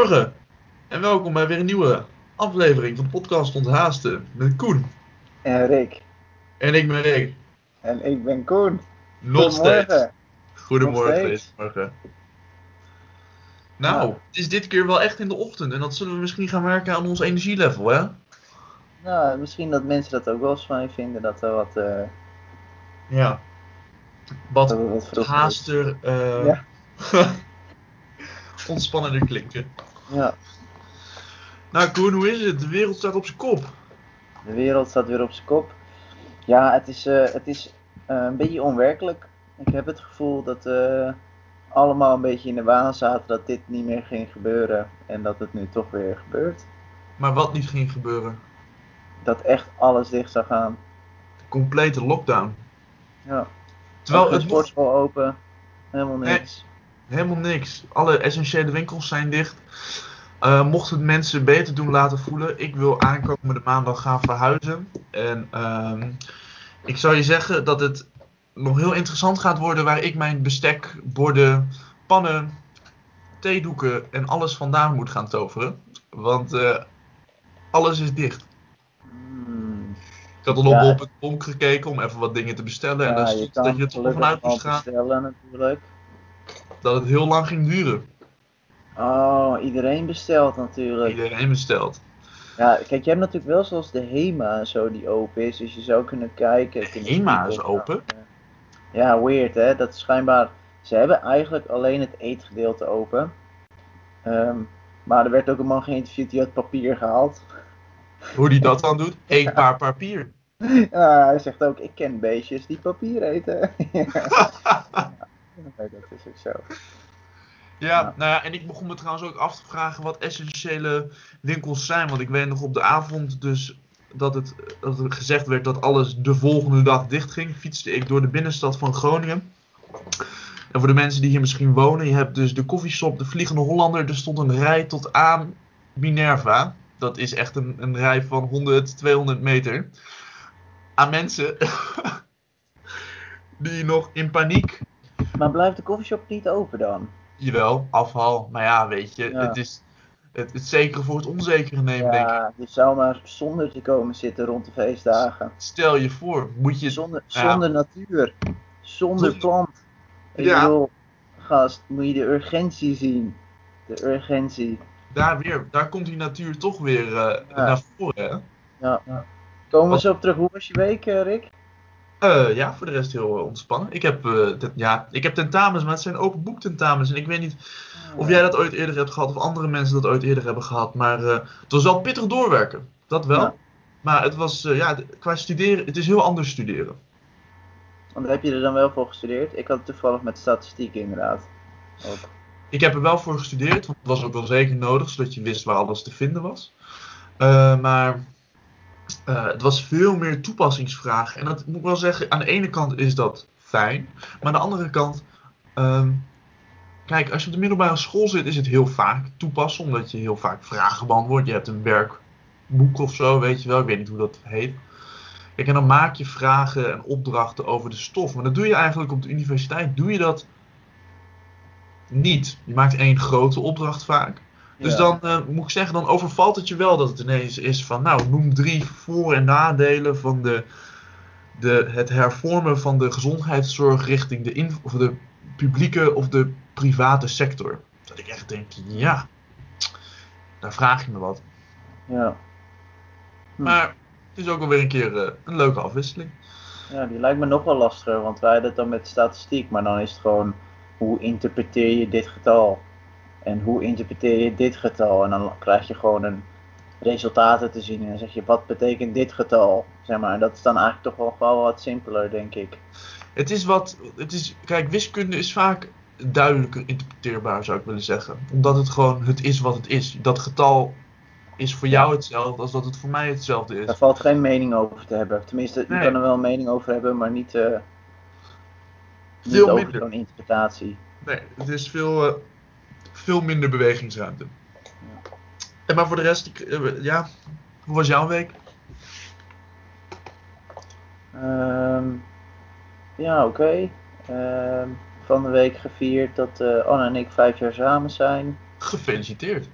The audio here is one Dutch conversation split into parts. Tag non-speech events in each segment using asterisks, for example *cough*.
Goedemorgen en welkom bij weer een nieuwe aflevering van de podcast Onthaasten met Koen. En Rick. En ik ben Rick. En ik ben Koen. Nog steeds. Goedemorgen. Goedemorgen Nog steeds. Nou, het is dit keer wel echt in de ochtend en dat zullen we misschien gaan werken aan ons energielevel, hè? Nou, misschien dat mensen dat ook wel eens fijn vinden dat er wat, eh Ja. Wat er haaster, eh Ja. *laughs* ontspannender klinken. Ja, Nou Koen, hoe is het? De wereld staat op zijn kop. de wereld staat weer op zijn kop. Ja, het is, eh, het is eh, een beetje onwerkelijk. Ik heb het gevoel dat we allemaal een beetje in de waan zaten dat dit niet meer ging gebeuren. En dat het nu toch weer gebeurt. Maar wat niet ging gebeuren? Dat echt alles dicht zou gaan. De complete lockdown. Ja. Terwijl de het mocht sportschool open. Helemaal niks. Helemaal niks. Alle essentiële winkels zijn dicht. Eh, mocht het mensen beter doen laten voelen. Ik wil aankomende maandag gaan verhuizen. En ehm, ik zou je zeggen dat het nog heel interessant gaat worden waar ik mijn bestek, borden, pannen, theedoeken en alles vandaan moet gaan toveren. Want eh, alles is dicht. Hmm. Ik had al Ja. op, op het bonk gekeken om even wat dingen te bestellen. en dan stond dat je er toch vanuit moest gaan bestellen natuurlijk. Dat het heel lang ging duren. Oh, iedereen bestelt natuurlijk. Iedereen bestelt. Ja, kijk, je hebt natuurlijk wel zoals de HEMA en zo die open is, dus je zou kunnen kijken. kunnen HEMA is open? Ja, weird hè. Dat is schijnbaar. Ze hebben eigenlijk alleen het eetgedeelte open. Ehm, maar er werd ook een man geïnterviewd die had papier gehaald. Hoe die dat dan doet? *laughs* Eén paar papier. Ja, hij zegt ook: Ik ken beestjes die papier eten. ja, *laughs* *laughs* dat is ook zo. Ja, nou ja, en ik begon me trouwens ook af te vragen wat essentiële winkels zijn. Want ik weet nog op de avond dus dat, het, dat er gezegd werd dat alles de volgende dag dicht ging. Fietste ik door de binnenstad van Groningen. En voor de mensen die hier misschien wonen, je hebt dus de koffieshop, de Vliegende Hollander. Er stond een rij tot aan Minerva. Dat is echt een, een rij van 100, 200 meter. Aan mensen *laughs* die nog in paniek Maar blijft de koffieshop niet open dan? Jawel, afval. Maar ja, weet je, Ja. het is het, het zekere voor het onzekere nemen, denk ik. Ja, je zou maar zonder te komen zitten rond de feestdagen. Stel je voor, moet je... Zonder, Ja. zonder natuur, zonder plant. Ik Ja. bedoel, gast, moet je de urgentie zien. De urgentie. Daar, weer, daar komt die natuur toch weer eh, Ja. naar voren, hè? Ja. Komen we zo op terug. Hoe was je week, eh, Rick? Eh, ja, voor de rest heel eh, ontspannen. Ik heb, eh, ja, ik heb tentamens, maar het zijn open boek tentamens. En ik weet niet of jij dat ooit eerder hebt gehad of andere mensen dat ooit eerder hebben gehad. Maar het was wel pittig doorwerken. Dat wel. Ja. Maar het was, ja, qua studeren, het is heel anders studeren. Want heb je er dan wel voor gestudeerd? Ik had het toevallig met statistiek inderdaad. Ook. Ik heb er wel voor gestudeerd, want het was ook wel zeker nodig, zodat je wist waar alles te vinden was. Maar eh, het was veel meer toepassingsvragen. En dat moet ik wel zeggen, aan de ene kant is dat fijn, maar aan de andere kant, ehm, kijk, als je op de middelbare school zit, is het heel vaak toepassen, omdat je heel vaak vragen beantwoordt. Je hebt een werkboek of zo, weet je wel, ik weet niet hoe dat heet. Kijk, en dan maak je vragen en opdrachten over de stof. Maar dat doe je eigenlijk op de universiteit, doe je dat niet. Je maakt één grote opdracht vaak. Dus dan eh, moet ik zeggen, dan overvalt het je wel dat het ineens is van, nou, noem drie voor- en nadelen van de, de, het hervormen van de gezondheidszorg richting de, in, of de publieke of de private sector. Dat ik echt denk, ja, daar vraag je me wat. Ja. Hm. Maar het is ook wel weer een keer eh, een leuke afwisseling. ja, die lijkt me nog wel lastiger, want wij hadden het dan met statistiek, maar dan is het gewoon hoe interpreteer je dit getal? En hoe interpreteer je dit getal? En dan krijg je gewoon een resultaten te zien en dan zeg je wat betekent dit getal? Zeg maar, en dat is dan eigenlijk toch wel, wel wat simpeler, denk ik. Het is wat, het is, kijk, wiskunde is vaak duidelijker interpreteerbaar, zou ik willen zeggen. Omdat het gewoon, het is wat het is. Dat getal is voor jou hetzelfde als dat het voor mij hetzelfde Daar is. valt geen mening over te hebben. Tenminste, je kan er wel een mening over hebben, maar niet, eh niet Veel over zo'n interpretatie. Nee, het is veel, eh, veel minder bewegingsruimte. En maar voor de rest, ik, eh, ja, hoe was jouw week? Ehm, ja, oké. Ehm, van de week gevierd dat eh, Anne en ik vijf jaar samen zijn. Gefeliciteerd.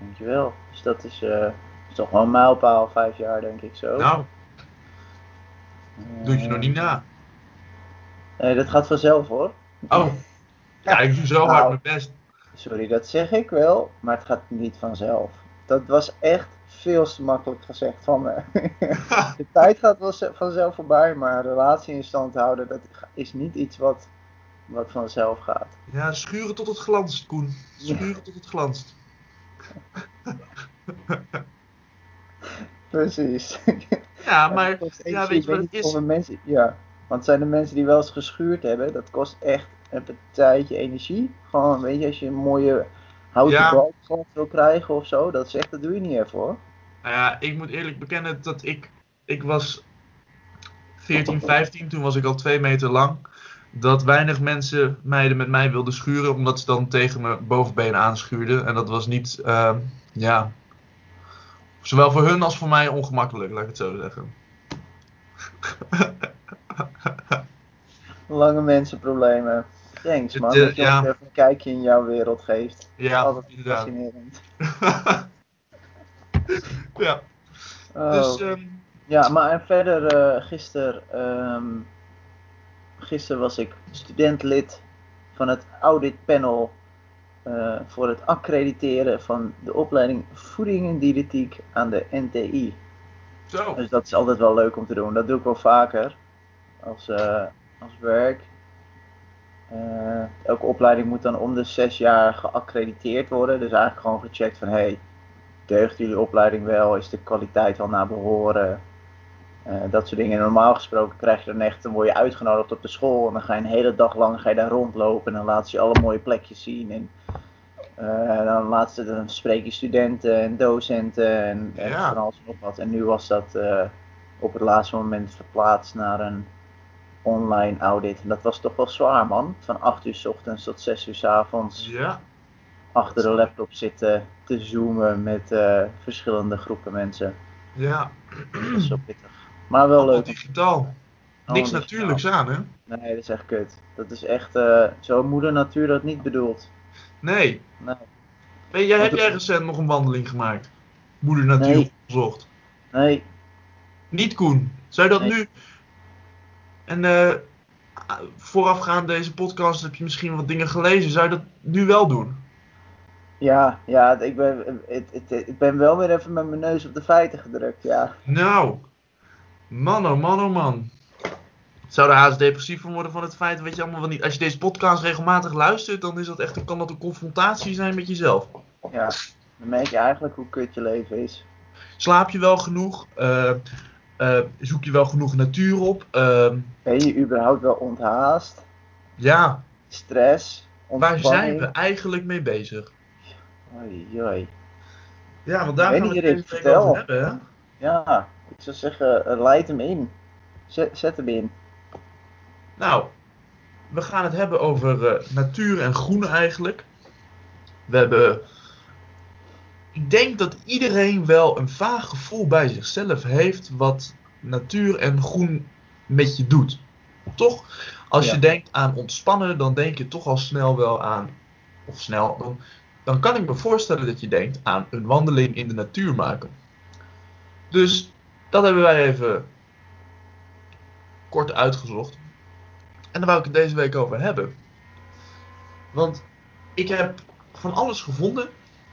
Dankjewel. Dus dat is, eh, is toch wel een mijlpaal, vijf jaar denk ik zo. Nou, doe je nog niet na. Nee, dat gaat vanzelf hoor. Oh, ja, ik doe zo Nou. hard mijn best. Sorry, dat zeg ik wel, maar het gaat niet vanzelf. Dat was echt veel te makkelijk gezegd van me. *laughs* De tijd gaat wel ze- vanzelf voorbij, maar een relatie in stand houden, dat is niet iets wat, wat vanzelf gaat. Ja, schuren tot het glanst, Koen. Schuren tot het glanst. *laughs* Precies. Ja, maar ja, weet je wat het is? mensen, ja, want zijn er mensen die wel eens geschuurd hebben, dat kost echt een partijtje energie. Gewoon, weet je, als je een mooie houten Ja. balkgrond wil krijgen of zo, dat is echt, dat doe je niet even hoor. Nou ja, ik moet eerlijk bekennen dat ik, ik was 14, 15, toen was ik al twee meter lang. Dat weinig mensen meiden met mij wilden schuren, omdat ze dan tegen mijn bovenbeen aanschuurden. En dat was niet, ehm, ja, zowel voor hun als voor mij ongemakkelijk, laat ik het zo zeggen. *laughs* Lange mensenproblemen. Thanks man, eh, dat je ja. ons even een kijkje in jouw wereld geeft. Ja, Altijd inderdaad. fascinerend. *laughs* ja, Oh. dus ehm, Ja, maar en verder, eh gisteren ehm gister was ik studentlid van het auditpanel eh, voor het accrediteren van de opleiding voeding en diëtetiek aan de NTI. zo. Dus dat is altijd wel leuk om te doen. Dat doe ik wel vaker als, als werk. Eh, elke opleiding moet dan om de zes jaar geaccrediteerd worden. Dus eigenlijk gewoon gecheckt van hey, deugt jullie opleiding wel? Is de kwaliteit wel naar behoren? Eh, dat soort dingen. Normaal gesproken krijg je dan echt, dan word je uitgenodigd op de school en dan ga je een hele dag lang ga je daar rondlopen en dan laat ze je alle mooie plekjes zien. En eh, dan laat ze, dan spreek je studenten en docenten en, en Ja. van alles en nog wat. En nu was dat op het laatste moment verplaatst naar een online audit. En dat was toch wel zwaar man. Van 8 uur s ochtends tot 6 uur s avonds Ja, achter de laptop zitten te zoomen met eh, verschillende groepen mensen. ja. Dat is zo pittig. Maar wel Allemaal leuk. digitaal. Niks natuurlijks aan, hè? Nee, dat is echt kut. Dat is echt, eh zo moeder natuur dat niet bedoeld. Nee. Nee. Jij, heb jij recent nog een wandeling gemaakt? Moeder Natuur Nee. gezocht. Nee, Niet Koen. Zou je dat Nee. nu... En eh voorafgaand deze podcast heb je misschien wat dingen gelezen. Zou je dat nu wel doen? ja, ja, ik ben, het, ik ben wel weer even met mijn neus op de feiten gedrukt, ja. Nou. Man, oh man, oh man. Zou de haast depressief van worden van het feit, weet je allemaal wel niet. Als je deze podcast regelmatig luistert, dan is dat echt, dan kan dat een confrontatie zijn met jezelf. Ja, dan merk je eigenlijk hoe kut je leven is. Slaap je wel genoeg? Eh, eh, zoek je wel genoeg natuur op? Ehm, Ben je überhaupt wel onthaast? ja, Stress? waar zijn we eigenlijk mee bezig? Oei, oei. Ja, want daar Ik gaan we het over hebben, hè? Ja, ik zou zeggen, eh, leid hem in. Zet, zet hem in. Nou, we gaan het hebben over eh, natuur en groen eigenlijk. We hebben. Ik denk dat iedereen wel een vaag gevoel bij zichzelf heeft wat natuur en groen met je doet. Toch? Als Ja. je denkt aan ontspannen, dan denk je toch al snel wel aan. Of snel, dan, dan kan ik me voorstellen dat je denkt aan een wandeling in de natuur maken. Dus dat hebben wij even kort uitgezocht. En daar wou ik het deze week over hebben. Want ik heb van alles gevonden.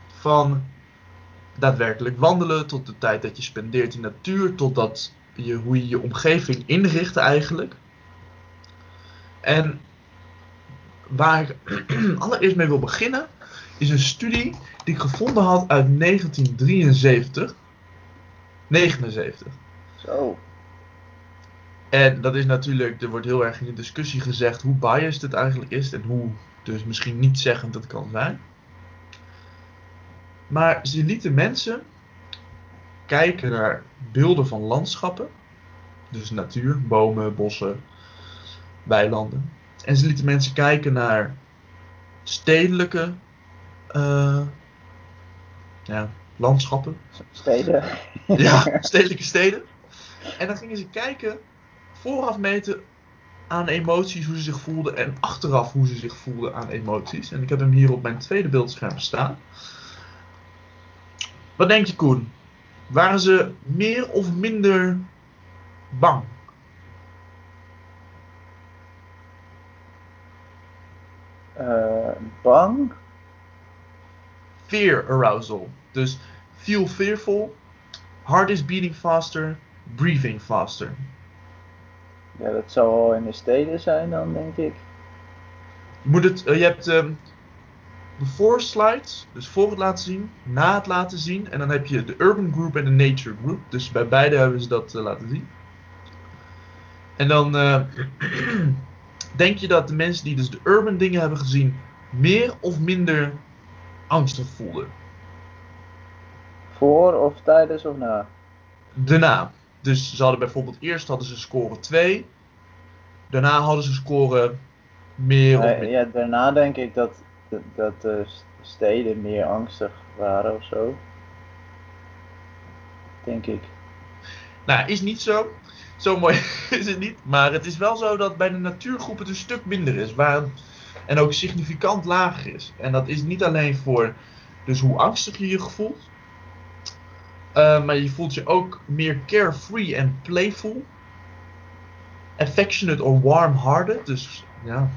Van daadwerkelijk wandelen tot de tijd dat je spendeert in natuur. Tot dat je, hoe je je omgeving inricht eigenlijk. En waar ik *clears throat* allereerst mee wil beginnen. Is een studie die ik gevonden had uit 1973. 79. Zo. En dat is natuurlijk, er wordt heel erg in de discussie gezegd hoe biased het eigenlijk is en hoe dus misschien niet zeggend het kan zijn. Maar ze lieten mensen kijken naar beelden van landschappen, dus natuur, bomen, bossen, weilanden. En ze lieten mensen kijken naar stedelijke eh, ja, landschappen, Steden. *laughs* ja, *laughs* stedelijke steden. En dan gingen ze kijken, vooraf meten aan emoties, hoe ze zich voelden. En achteraf hoe ze zich voelden aan emoties. En ik heb hem hier op mijn tweede beeldscherm staan. Wat denk je, Koen? Waren ze meer of minder bang? Eh, bang? Fear arousal. Dus feel fearful, heart is beating faster, breathing faster. Ja, dat zou wel in de steden zijn dan, denk ik. Je, moet het, eh, je hebt before slides, dus voor het laten zien, na het laten zien. En dan heb je de urban group en de nature group. Dus bij beide hebben ze dat eh, laten zien. En dan eh, *clears throat* denk je dat de mensen die dus de urban dingen hebben gezien, meer of minder angstig voelden. Voor of tijdens of na? Daarna. Dus ze hadden bijvoorbeeld eerst hadden ze score 2. Daarna hadden ze score meer of minder. ja, daarna denk ik dat, dat, de steden meer angstig waren of zo. Denk ik. Nou, is niet zo. Zo mooi *laughs* is het niet. Maar het is wel zo dat bij de natuurgroep het een stuk minder is. En ook significant lager is. En dat is niet alleen voor dus hoe angstig je je voelt. eh, maar je voelt je ook meer carefree en playful. Affectionate or warm-hearted. Dus ja,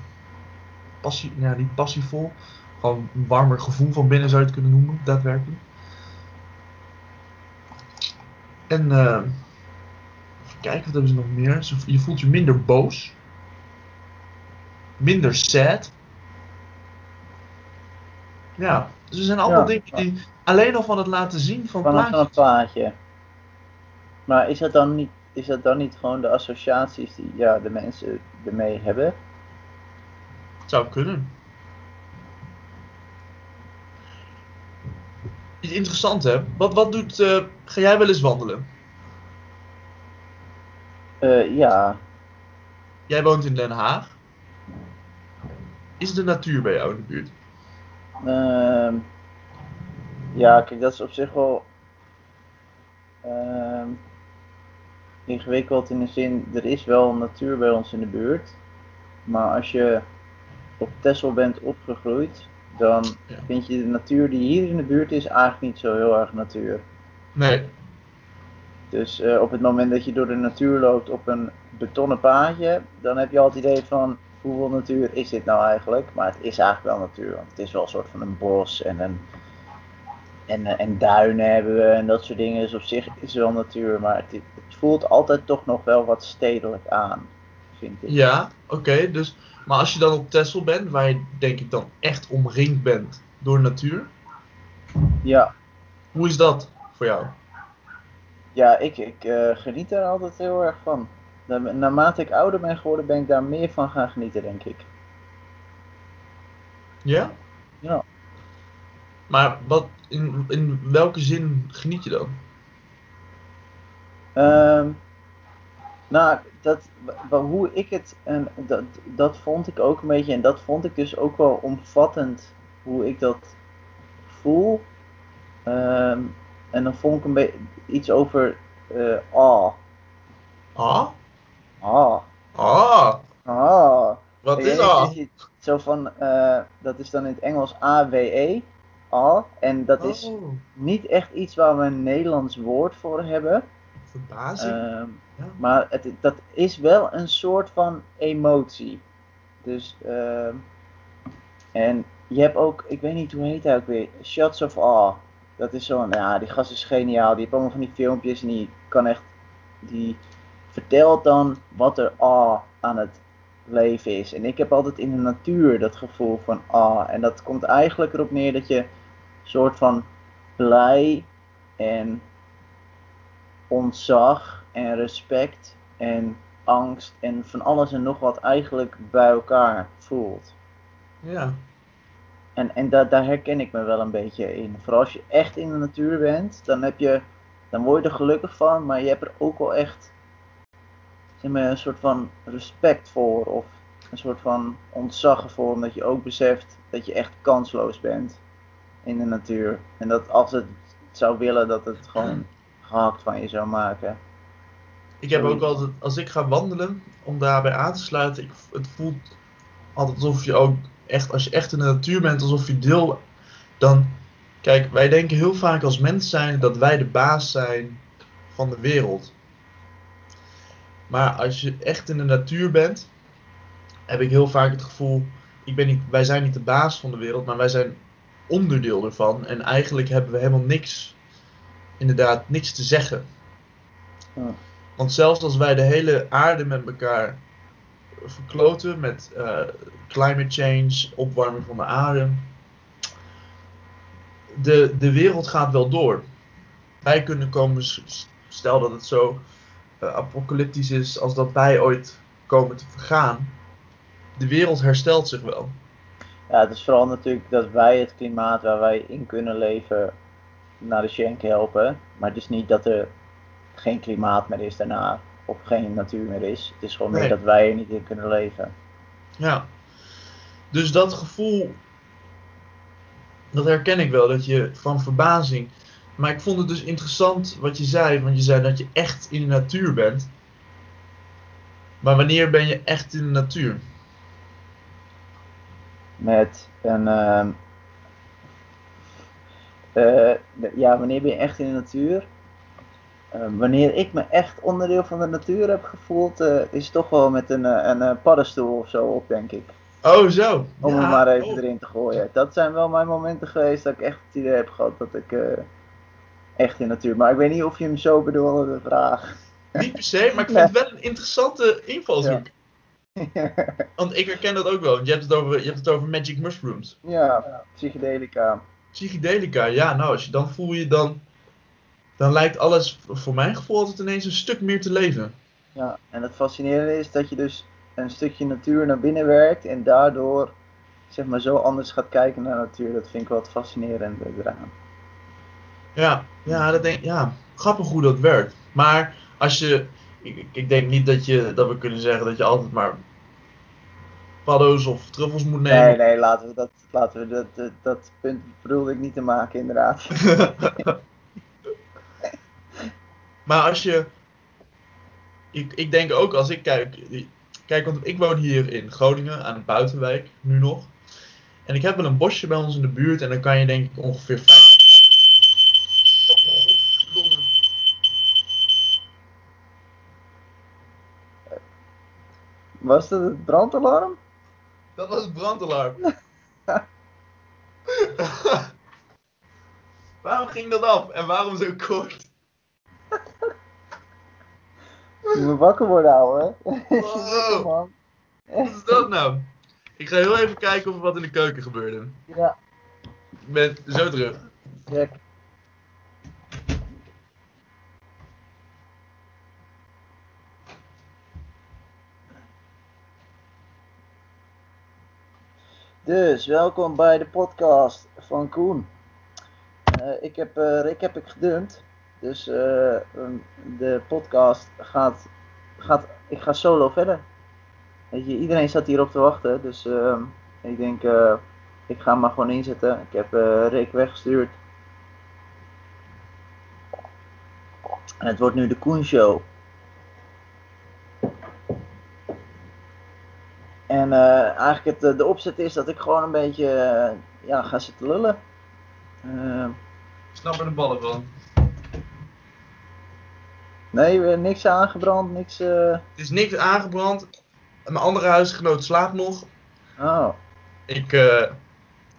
passie, ja, niet passievol. Gewoon een warmer gevoel van binnen zou je het kunnen noemen, daadwerkelijk. En eh, even kijken, wat hebben ze nog meer? Je voelt je minder boos. Minder sad. Ja, dus er zijn allemaal Ja. dingen die alleen al van het laten zien van Van een plaatje. Maar is dat, dan niet, is dat dan niet gewoon de associaties die ja, de mensen ermee hebben? Zou kunnen. Iets interessant hè. Wat, wat doet. eh, ga jij wel eens wandelen? Eh, ja, Jij woont in Den Haag. Is de natuur bij jou in de buurt? Ehm, ja, kijk, dat is op zich wel ehm, ingewikkeld in de zin, er is wel natuur bij ons in de buurt. Maar als je op Texel bent opgegroeid, dan Ja. vind je de natuur die hier in de buurt is eigenlijk niet zo heel erg natuur. Nee. Dus eh, op het moment dat je door de natuur loopt op een betonnen paadje, dan heb je al het idee van hoeveel natuur is dit nou eigenlijk? Maar het is eigenlijk wel natuur, want het is wel een soort van een bos en een en, eh, en duinen hebben we en dat soort dingen. Dus op zich is wel natuur, maar het, het voelt altijd toch nog wel wat stedelijk aan, vind ik. Ja, oké. dus, maar als je dan op Texel bent, waar je denk ik dan echt omringd bent door natuur. Ja, Hoe is dat voor jou? ja ik, ik eh, geniet er altijd heel erg van. Na- Naarmate ik ouder ben geworden, ben ik daar meer van gaan genieten, denk ik. Ja? Ja. Maar wat, in, in welke zin geniet je dan? Ehm, nou, dat, hoe ik het, en dat, dat vond ik ook een beetje, en dat vond ik dus ook wel omvattend, hoe ik dat voel. Ehm, en dan vond ik een beetje iets over eh ah, Ah? ah, Ah! ah. Wat is ah? Zo van, eh, dat is dan in het Engels A-W-E, ah. En dat is Oh, niet echt iets waar we een Nederlands woord voor hebben. Verbazing. Ehm, ja. Maar het, dat is wel een soort van emotie. Dus, ehm, en je hebt ook, ik weet niet hoe heet hij ook weer, Shots of Awe. Dat is zo'n, ja, die gast is geniaal. Die heeft allemaal van die filmpjes en die kan echt, die vertelt dan wat er awe aan het leven is. En ik heb altijd in de natuur dat gevoel van awe. En dat komt eigenlijk erop neer dat je soort van blij en ontzag en respect en angst en van alles en nog wat eigenlijk bij elkaar voelt. ja. En, en da daar herken ik me wel een beetje in. Vooral als je echt in de natuur bent, dan, heb je, dan word je er gelukkig van, maar je hebt er ook wel echt zeg maar, een soort van respect voor of een soort van ontzag voor, omdat je ook beseft dat je echt kansloos bent in de natuur. En dat als het zou willen, dat het gewoon gehakt van je zou maken. Ik heb ook altijd, als ik ga wandelen, om daarbij aan te sluiten, ik, het voelt altijd alsof je ook echt, als je echt in de natuur bent, alsof je deel, dan Kijk, wij denken heel vaak als mens zijn dat wij de baas zijn van de wereld. Maar als je echt in de natuur bent, heb ik heel vaak het gevoel, ik ben niet, wij zijn niet de baas van de wereld, maar wij zijn onderdeel ervan. En eigenlijk hebben we helemaal niks, inderdaad, niks te zeggen. Ja. Want zelfs als wij de hele aarde met elkaar verkloten met eh, climate change, opwarming van de aarde, de, de wereld gaat wel door. Wij kunnen komen, stel dat het zo eh, apocalyptisch is als dat wij ooit komen te vergaan, de wereld herstelt zich wel. Ja, het is vooral natuurlijk dat wij het klimaat waar wij in kunnen leven naar de shank helpen. Maar het is niet dat er geen klimaat meer is daarna. Of geen natuur meer is. Het is gewoon Nee. meer dat wij er niet in kunnen leven. Ja. Dus dat gevoel, dat herken ik wel, dat je van verbazing. Maar ik vond het dus interessant wat je zei, want je zei dat je echt in de natuur bent. Maar wanneer ben je echt in de natuur? Met een. ehm, eh, de- ja, wanneer ben je echt in de natuur? Eh, wanneer ik me echt onderdeel van de natuur heb gevoeld, eh, is toch wel met een, eh, een, eh, paddenstoel of zo op, denk ik. Oh, zo. Om Ja, hem maar even oh. erin te gooien. Dat zijn wel mijn momenten geweest dat ik echt het idee heb gehad dat ik eh, echt in de natuur. Maar ik weet niet of je hem zo bedoelde, de vraag. Niet per se, maar ik *laughs* vind het wel een interessante invalshoek. Ja, Want ik herken dat ook wel. want Je hebt het over, je hebt het over magic mushrooms. ja psychedelica. Psychedelica, ja, nou, als je dan voel je dan. Dan lijkt alles voor mijn gevoel altijd ineens een stuk meer te leven. Ja, en het fascinerende is dat je dus een stukje natuur naar binnen werkt en daardoor zeg maar zo anders gaat kijken naar natuur. Dat vind ik wel het fascinerende eraan. Ja, ja, dat denk, ja, grappig hoe dat werkt. Maar als je, ik, ik- ik denk niet dat, je, dat we kunnen zeggen dat je altijd maar paddo's of truffels moet Nee, nemen. nee, laten we dat, laten we dat, dat, dat punt bedoelde ik niet te maken inderdaad. *laughs* maar als je, ik, ik denk ook als ik kijk, kijk, want ik woon hier in Groningen aan een buitenwijk, nu nog. En ik heb wel een bosje bij ons in de buurt en dan kan je denk ik ongeveer vijf... Was dat het brandalarm? Dat was het brandalarm. *laughs* waarom ging dat af en waarom zo kort? Je moet wakker worden, ouwe. Wow. *laughs* man. Wat is dat nou? Ik ga heel even kijken of er wat in de keuken gebeurde. Ja, Ik ben zo terug. check. Dus, welkom bij de podcast van Koen. Eh, ik, heb, eh, Rick heb ik gedumpt. Dus eh, ehm, de podcast gaat, gaat. Ik ga solo verder. Weet je, iedereen zat hierop te wachten. Dus ehm, ik denk, ik ga maar gewoon inzetten. Ik heb Rick weggestuurd. En het wordt nu de Koen Show. En eh, eigenlijk het, eh, de opzet is dat ik gewoon een beetje eh, ja, ga zitten lullen. Ik snap er de ballen van. nee, niks aangebrand, niks. eh, Het is niks aangebrand. Mijn andere huisgenoot slaapt nog. Oh, Ik,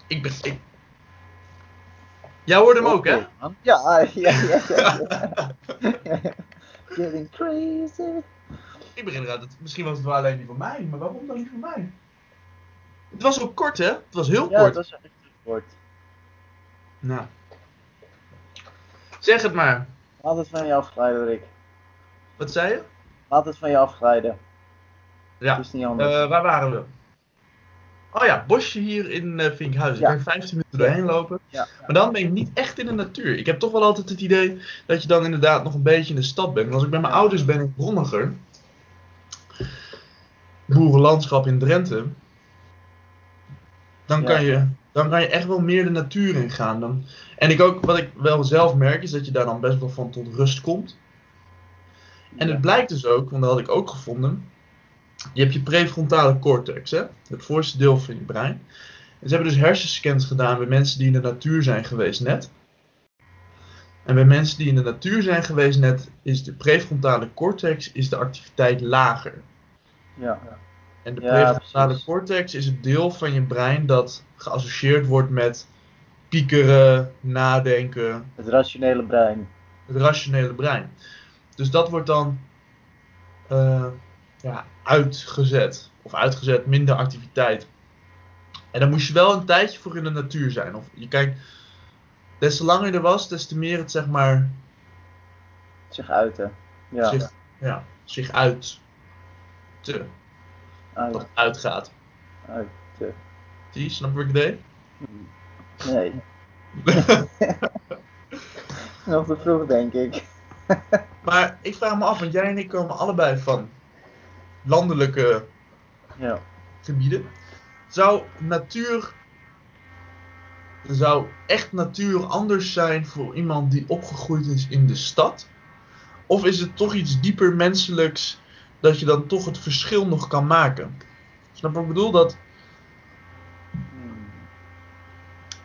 ik ben. Ik... Jij hoorde hem ook, hè? man. Ja, ja, ja. ja, ja. *laughs* Getting crazy. Ik begin eruit. dat- Misschien was het wel alleen niet van mij, maar waarom dan niet van mij? Het was ook kort, hè? Het was heel Ja, kort. het was echt kort. Nou. Zeg het maar. Laat het van je afglijden, Rick. Wat zei je? Laat het van je afglijden. Ja. Het is niet anders. Eh, waar waren we? Oh ja, bosje hier in eh Vinkhuizen. Ja. Ik kan 15 minuten doorheen lopen. Ja. Maar dan ben ik niet echt in de natuur. Ik heb toch wel altijd het idee dat je dan inderdaad nog een beetje in de stad bent. Want als ik bij mijn Ja. ouders ben in Bronniger, boerenlandschap in Drenthe, dan, kan je, dan kan je echt wel meer de natuur in gaan. Dan, en ik ook, wat ik wel zelf merk, is dat je daar dan best wel van tot rust komt. En het blijkt dus ook, want dat had ik ook gevonden. Je hebt je prefrontale cortex, hè? het voorste deel van je brein. En ze hebben dus hersenscans gedaan bij mensen die in de natuur zijn geweest net. En bij mensen die in de natuur zijn geweest net, is de prefrontale cortex is de activiteit lager. Ja. En de Ja, prefrontale cortex is het deel van je brein dat geassocieerd wordt met piekeren, nadenken, Het rationele brein. het rationele brein. Dus dat wordt dan eh, ja, uitgezet. Of uitgezet, minder activiteit. En dan moest je wel een tijdje voor in de natuur zijn. Of je kijkt, des te langer je er was, des te meer het zeg maar Zich uiten. Ja, zich, ja, zich uit. Te, uit, het uitgaat. uit. eh, Zie snap wat ik deed? Nee, *laughs* nog te vroeg denk ik. *laughs* maar ik vraag me af, want jij en ik komen allebei van landelijke Ja. gebieden. Zou natuur. Zou echt natuur anders zijn voor iemand die opgegroeid is in de stad? Of is het toch iets dieper menselijks dat je dan toch het verschil nog kan maken? Snap wat ik bedoel? Dat, Hmm.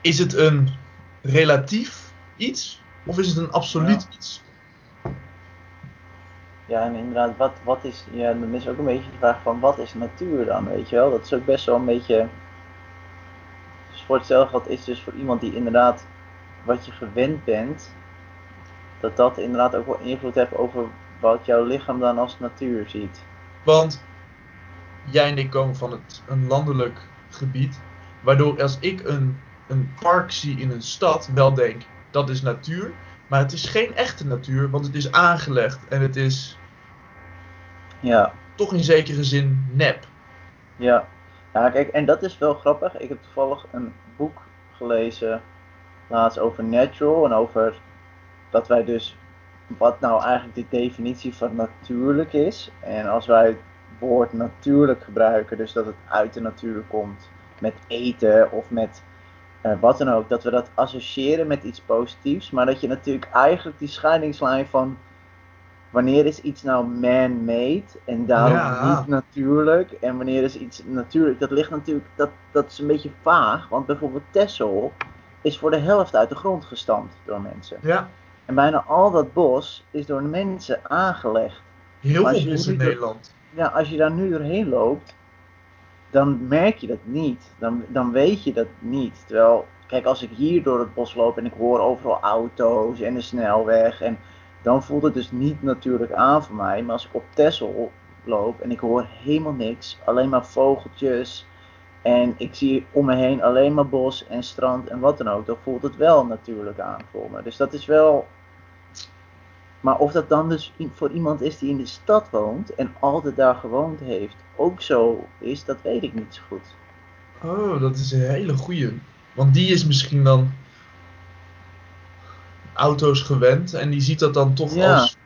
is het een relatief iets? Of is het een absoluut iets? Ja, en inderdaad, wat, wat is, ja, dan is ook een beetje de vraag van wat is natuur dan, weet je wel? Dat is ook best wel een beetje, dus voor hetzelfde geld is dus voor iemand die inderdaad wat je gewend bent, dat dat inderdaad ook wel invloed heeft over wat jouw lichaam dan als natuur ziet. Want jij en ik komen van het, een landelijk gebied. Waardoor als ik een, een park zie in een stad, wel denk dat is natuur. Maar het is geen echte natuur, want het is aangelegd en het is Ja, toch in zekere zin nep. ja. Ja, kijk, en dat is wel grappig. Ik heb toevallig een boek gelezen laatst over natural en over dat wij dus wat nou eigenlijk de definitie van natuurlijk is. En als wij het woord natuurlijk gebruiken, dus dat het uit de natuur komt met eten of met eh, wat dan ook, dat we dat associëren met iets positiefs, maar dat je natuurlijk eigenlijk die scheidingslijn van wanneer is iets nou man-made en daarom Ja. niet natuurlijk en wanneer is iets natuurlijk, dat ligt natuurlijk, dat, dat is een beetje vaag, want bijvoorbeeld Texel is voor de helft uit de grond gestampt door mensen. Ja, En bijna al dat bos is door de mensen aangelegd. heel veel in door- Nederland. Ja, als je daar nu doorheen loopt, dan merk je dat niet. Dan, dan weet je dat niet. Terwijl, kijk, als ik hier door het bos loop en ik hoor overal auto's en de snelweg, en dan voelt het dus niet natuurlijk aan voor mij. Maar als ik op Texel loop en ik hoor helemaal niks, alleen maar vogeltjes, en ik zie om me heen alleen maar bos en strand en wat dan ook, dan voelt het wel natuurlijk aan voor me. Dus dat is wel. Maar of dat dan dus voor iemand is die in de stad woont en altijd daar gewoond heeft, ook zo is, dat weet ik niet zo goed. Oh, dat is een hele goeie. Want die is misschien dan auto's gewend en die ziet dat dan toch Ja. als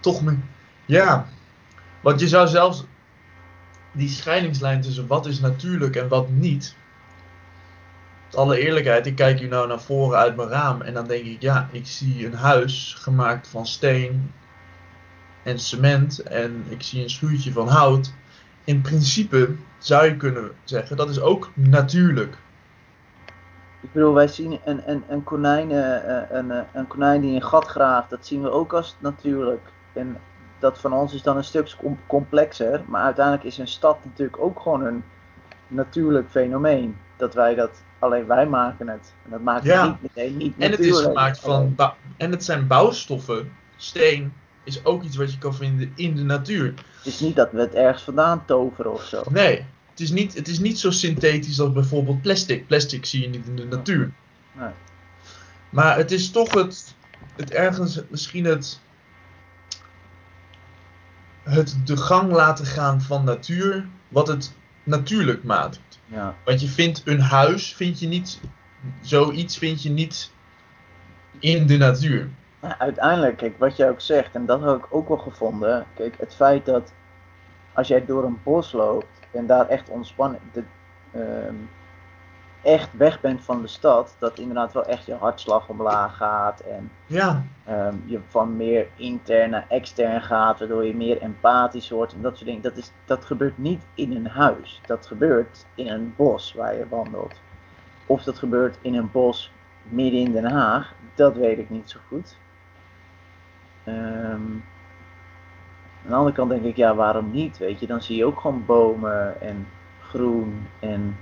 toch me ja. Want je zou zelfs die scheidingslijn tussen wat is natuurlijk en wat niet. Alle eerlijkheid, ik kijk hier nou naar voren uit mijn raam en dan denk ik, ja, ik zie een huis gemaakt van steen en cement en ik zie een schuurtje van hout. In principe zou je kunnen zeggen, dat is ook natuurlijk. Ik bedoel, wij zien een, een, een, konijn, eh, eh, een, eh, een konijn die een gat graaft, dat zien we ook als natuurlijk. En dat van ons is dan een stuk com- complexer, maar uiteindelijk is een stad natuurlijk ook gewoon een natuurlijk fenomeen. Dat wij dat, alleen wij maken het. En dat maken Ja. we niet meteen niet En het is gemaakt van. En het zijn bouwstoffen. Steen is ook iets wat je kan vinden in de natuur. Het is niet dat we het ergens vandaan toveren of zo. Nee, het is niet, het is niet zo synthetisch als bijvoorbeeld plastic. Plastic zie je niet in de natuur. Nee. Maar het is toch het, het ergens misschien het, het de gang laten gaan van natuur, wat het natuurlijk maakt. Ja. Want je vindt een huis, vind je niet, zoiets vind je niet in de natuur. Maar uiteindelijk, kijk, wat jij ook zegt, en dat heb ik ook wel gevonden. Kijk, het feit dat als jij door een bos loopt en daar echt ontspannen, de, ehm, echt weg bent van de stad, dat inderdaad wel echt je hartslag omlaag gaat en Ja, ehm, je van meer intern naar extern gaat, waardoor je meer empathisch wordt en dat soort dingen. Dat, is, dat gebeurt niet in een huis, dat gebeurt in een bos waar je wandelt. Of dat gebeurt in een bos midden in Den Haag, dat weet ik niet zo goed. Ehm, aan de andere kant denk ik, ja, waarom niet? Weet je, dan zie je ook gewoon bomen en groen en.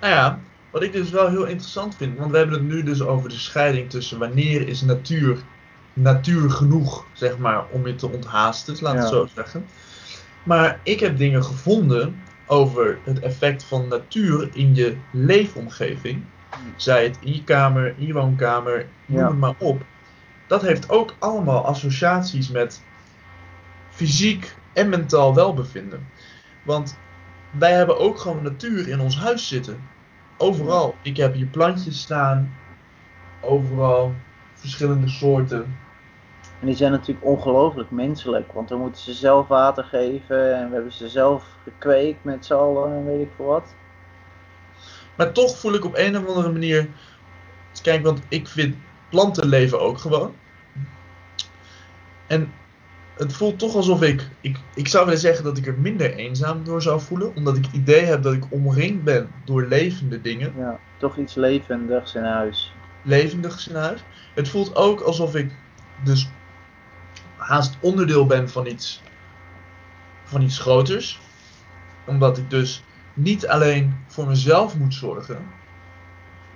Nou ja, wat ik dus wel heel interessant vind, want we hebben het nu dus over de scheiding tussen wanneer is natuur natuur genoeg, zeg maar, om je te onthaasten, laat ja. het zo zeggen. Maar ik heb dingen gevonden over het effect van natuur in je leefomgeving. Zij het in je kamer, in je woonkamer, noem ja. het maar op. Dat heeft ook allemaal associaties met fysiek en mentaal welbevinden. Want wij hebben ook gewoon natuur in ons huis zitten. Overal. Ik heb hier plantjes staan. Overal. Verschillende soorten. En die zijn natuurlijk ongelooflijk menselijk, want we moeten ze zelf water geven en we hebben ze zelf gekweekt met z'n allen en weet ik veel wat. Maar toch voel ik op een of andere manier. Kijk, want ik vind planten leven ook gewoon. En het voelt toch alsof ik, ik. Ik zou willen zeggen dat ik er minder eenzaam door zou voelen. Omdat ik het idee heb dat ik omringd ben door levende dingen. Ja, toch iets levendigs in huis. Levendigs in huis. Het voelt ook alsof ik dus haast onderdeel ben van iets, van iets groters. Omdat ik dus niet alleen voor mezelf moet zorgen,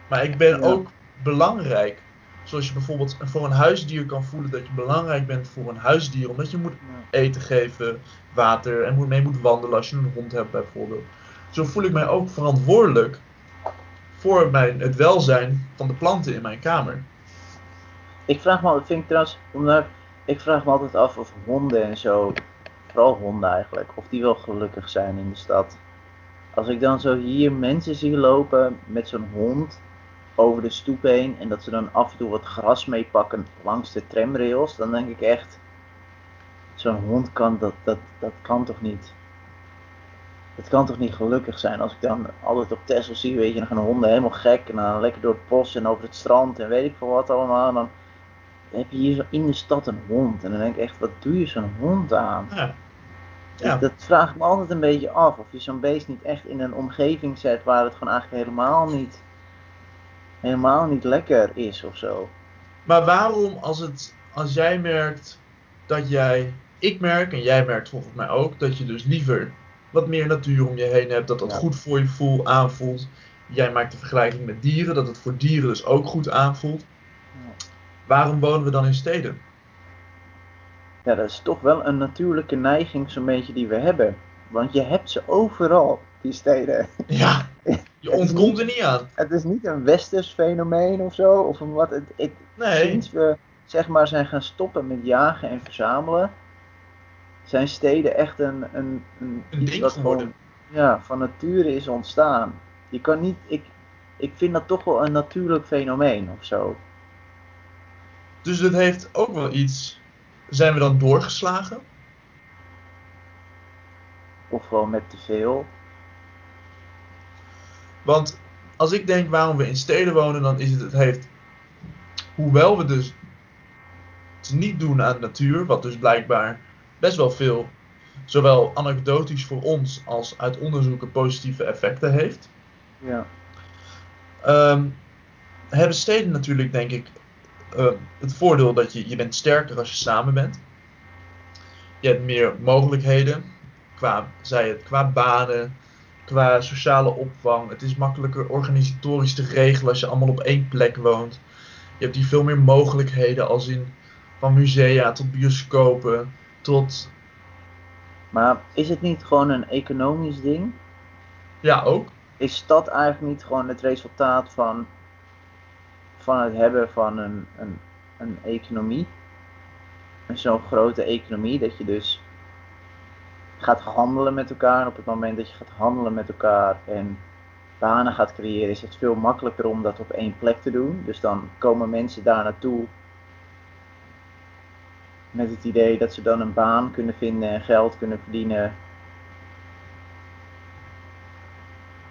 maar ik ben ook belangrijk. Zoals je bijvoorbeeld voor een huisdier kan voelen dat je belangrijk bent voor een huisdier. Omdat je moet eten geven, water en mee moet wandelen als je een hond hebt bijvoorbeeld. Zo voel ik mij ook verantwoordelijk voor mijn, het welzijn van de planten in mijn kamer. Ik vraag me, vind ik trouwens, om daar ik vraag me altijd af of honden en zo, vooral honden eigenlijk, of die wel gelukkig zijn in de stad. Als ik dan zo hier mensen zie lopen met zo'n hond over de stoep heen en dat ze dan af en toe wat gras meepakken langs de tramrails, dan denk ik echt, zo'n hond kan dat, dat, dat kan toch niet. Het kan toch niet gelukkig zijn als ik dan altijd op Tesla zie, weet je, dan gaan honden helemaal gek en dan lekker door het bos en over het strand en weet ik veel wat allemaal. En dan heb je hier in de stad een hond. En dan denk ik echt, wat doe je zo'n hond aan? Ja. Ja. Dat, vraag ik me altijd een beetje af. Of je zo'n beest niet echt in een omgeving zet waar het gewoon eigenlijk helemaal niet, helemaal niet lekker is of zo. Maar waarom als, het, als jij merkt dat jij, ik merk en jij merkt volgens mij ook, dat je dus liever wat meer natuur om je heen hebt, dat dat goed voor je voel aanvoelt. Jij maakt de vergelijking met dieren, dat het voor dieren dus ook goed aanvoelt. Waarom wonen we dan in steden? Ja, dat is toch wel een natuurlijke neiging zo'n beetje die we hebben. Want je hebt ze overal, die steden. Ja, je ontkomt er niet aan. Het is niet een westers fenomeen of zo, of een wat. Het, het, nee. Sinds we zeg maar zijn gaan stoppen met jagen en verzamelen, zijn steden echt een, een, een, een iets wat gewoon, ja, van nature is ontstaan. Je kan niet, ik, ik vind dat toch wel een natuurlijk fenomeen of zo. Dus het heeft ook wel iets. Zijn we dan doorgeslagen? Of gewoon met te veel? Want als ik denk waarom we in steden wonen, dan is het, het heeft. Hoewel we dus het niet doen aan natuur, wat dus blijkbaar best wel veel, zowel anekdotisch voor ons als uit onderzoeken positieve effecten heeft. Ja. Um, hebben steden natuurlijk, denk ik, uh, het voordeel dat je, je bent sterker als je samen bent. Je hebt meer mogelijkheden, qua, zij het, qua banen, qua sociale opvang. Het is makkelijker organisatorisch te regelen als je allemaal op één plek woont. Je hebt hier veel meer mogelijkheden als in van musea tot bioscopen tot... Maar is het niet gewoon een economisch ding? Ja, ook. Is dat eigenlijk niet gewoon het resultaat van van het hebben van een, een, een economie. Zo'n grote economie dat je dus gaat handelen met elkaar. En op het moment dat je gaat handelen met elkaar en banen gaat creëren, is het veel makkelijker om dat op één plek te doen. Dus dan komen mensen daar naartoe met het idee dat ze dan een baan kunnen vinden en geld kunnen verdienen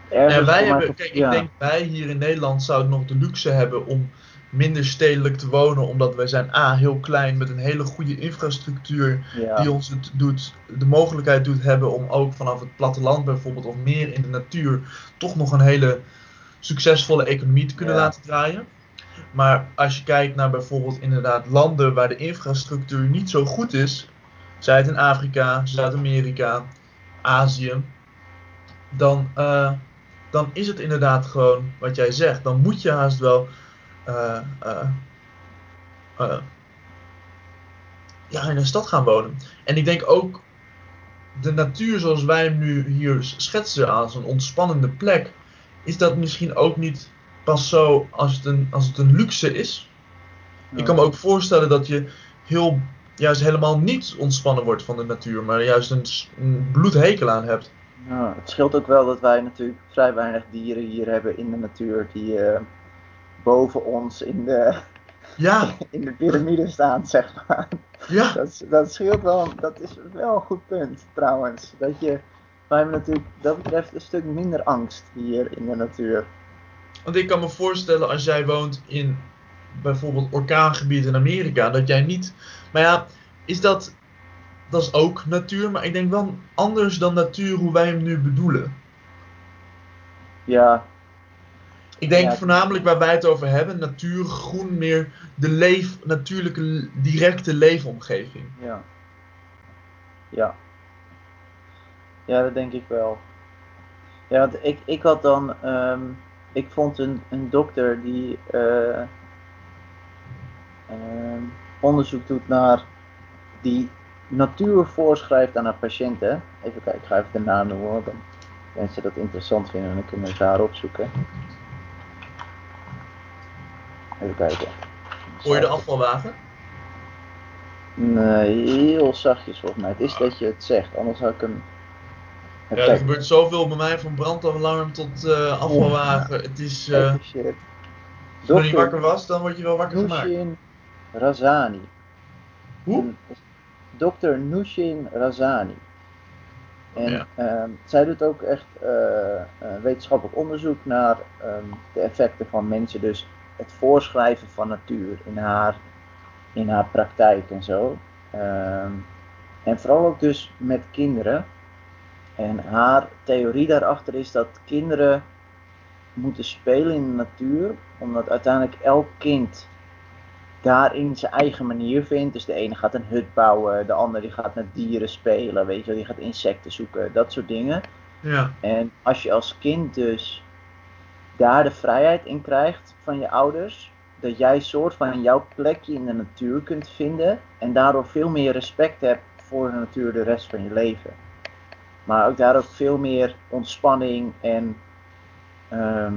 En wij hebben, kijk, ik denk wij hier in Nederland zouden nog de luxe hebben om minder stedelijk te wonen, omdat wij zijn A, heel klein met een hele goede infrastructuur die ons het doet, de mogelijkheid doet hebben om ook vanaf het platteland bijvoorbeeld of meer in de natuur toch nog een hele succesvolle economie te kunnen Ja. laten draaien. Maar als je kijkt naar bijvoorbeeld inderdaad landen waar de infrastructuur niet zo goed is, zij het in Afrika, Zuid-Amerika, Azië, dan, eh, dan is het inderdaad gewoon wat jij zegt. Dan moet je haast wel eh, eh, eh, ja, in een stad gaan wonen. En ik denk ook de natuur zoals wij hem nu hier schetsen als een ontspannende plek, is dat misschien ook niet pas zo als het een, als het een luxe is. Ik kan me ook voorstellen dat je heel, juist helemaal niet ontspannen wordt van de natuur, maar juist een, bloedhekel aan hebt. Ja, het scheelt ook wel dat wij natuurlijk vrij weinig dieren hier hebben in de natuur die boven ons in de, Ja, *laughs* in de piramide staan, zeg maar. ja, Dat, dat scheelt wel, dat is wel een goed punt trouwens. Dat je, wij hebben natuurlijk dat betreft een stuk minder angst hier in de natuur. want ik kan me voorstellen als jij woont in bijvoorbeeld orkaangebied in Amerika, dat jij niet, maar ja, is dat, dat is ook natuur, maar ik denk wel anders dan natuur hoe wij hem nu bedoelen. Ja, Ik denk Ja. voornamelijk waar wij het over hebben, natuur, groen, meer de leef, natuurlijke, directe leefomgeving. ja. Ja. Ja, dat denk ik wel. Ja, want ik, ik had dan, ehm, ik vond een, een dokter die eh, ehm, onderzoek doet naar, die natuur voorschrijft aan haar patiënten. Even kijken, ik ga even de naam noemen, want dan mensen dat interessant vinden en dan kunnen ze haar opzoeken. Even kijken. Hoor je de afvalwagen? Nee, heel zachtjes volgens mij. Het is dat je het zegt, anders had ik hem. Ja, er gebeurt zoveel bij mij, van brandalarm tot eh, afvalwagen. Het is, eh, shit. als je niet wakker was, dan word je wel wakker gemaakt. Nushin Razani. Hoe? En- Dr. Nushin Razani. En Ja. ehm, zij doet ook echt eh, wetenschappelijk onderzoek naar ehm, de effecten van mensen. Dus het voorschrijven van natuur in haar, in haar praktijk en zo. Ehm, en vooral ook dus met kinderen. En haar theorie daarachter is dat kinderen moeten spelen in de natuur, omdat uiteindelijk elk kind daarin zijn eigen manier vindt. Dus de ene gaat een hut bouwen, de ander die gaat met dieren spelen, weet je wel, die gaat insecten zoeken, dat soort dingen. Ja, En als je als kind dus daar de vrijheid in krijgt van je ouders, dat jij soort van jouw plekje in de natuur kunt vinden en daardoor veel meer respect hebt voor de natuur de rest van je leven. Maar ook daar veel meer ontspanning en ehm,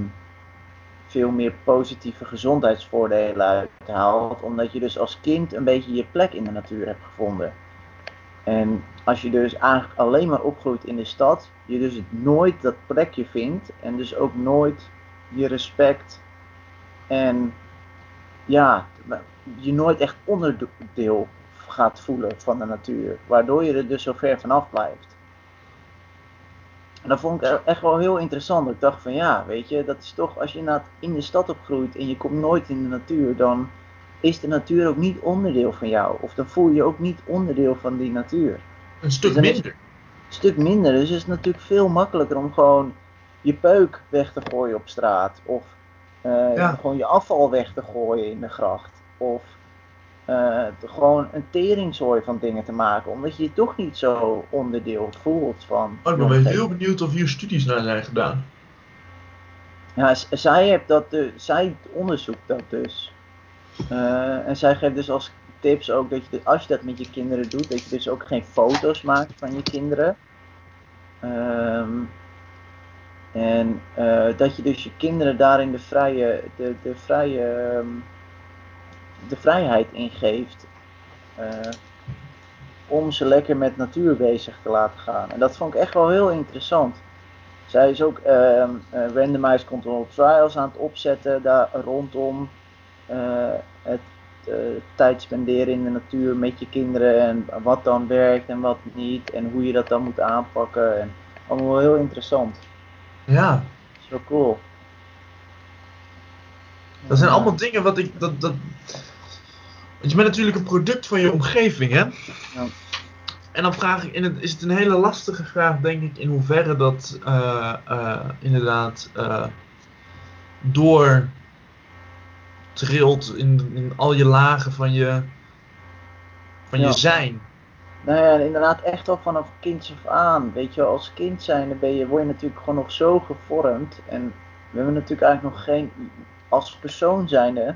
veel meer positieve gezondheidsvoordelen uit haalt, omdat je dus als kind een beetje je plek in de natuur hebt gevonden. En als je dus eigenlijk alleen maar opgroeit in de stad, je dus nooit dat plekje vindt en dus ook nooit je respect en ja, je nooit echt onderdeel gaat voelen van de natuur, waardoor je er dus zo ver vanaf blijft. En dat vond ik echt wel heel interessant. Ik dacht van ja, weet je, dat is toch als je in de stad opgroeit en je komt nooit in de natuur, dan is de natuur ook niet onderdeel van jou. Of dan voel je je ook niet onderdeel van die natuur een stuk Dus minder. een stuk minder. Dus het is natuurlijk veel makkelijker om gewoon je peuk weg te gooien op straat. Of eh, Ja. gewoon je afval weg te gooien in de gracht. Of eh, gewoon een teringzooi van dingen te maken. Omdat je je toch niet zo onderdeel voelt van. Oh, ik ben wel heel benieuwd of hier studies naar zijn gedaan. Ja, zij, heeft dat de, zij onderzoekt dat dus. Eh, en zij geeft dus als tips ook dat je, als je dat met je kinderen doet, dat je dus ook geen foto's maakt van je kinderen. Ehm, en eh, dat je dus je kinderen daarin de vrije, de, de vrije, ehm, de vrijheid ingeeft. eh, om ze lekker met natuur bezig te laten gaan. En dat vond ik echt wel heel interessant. Zij is ook eh, randomized controlled trials aan het opzetten daar rondom het tijd spenderen in de natuur met je kinderen en wat dan werkt en wat niet en hoe je dat dan moet aanpakken. En allemaal heel interessant. Ja, Zo cool. dat zijn allemaal dingen wat ik. Dat, dat... Want je bent natuurlijk een product van je omgeving, hè? Ja. En dan vraag ik, en het, is het een hele lastige vraag, denk ik, in hoeverre dat eh, eh, inderdaad. eh, door trilt in, in al je lagen van je, van Ja. je zijn. Nou ja, inderdaad, echt al vanaf kinds af aan. Weet je, als kind zijn, dan ben je, word je natuurlijk gewoon nog zo gevormd. En we hebben natuurlijk eigenlijk nog geen, als persoon zijnde,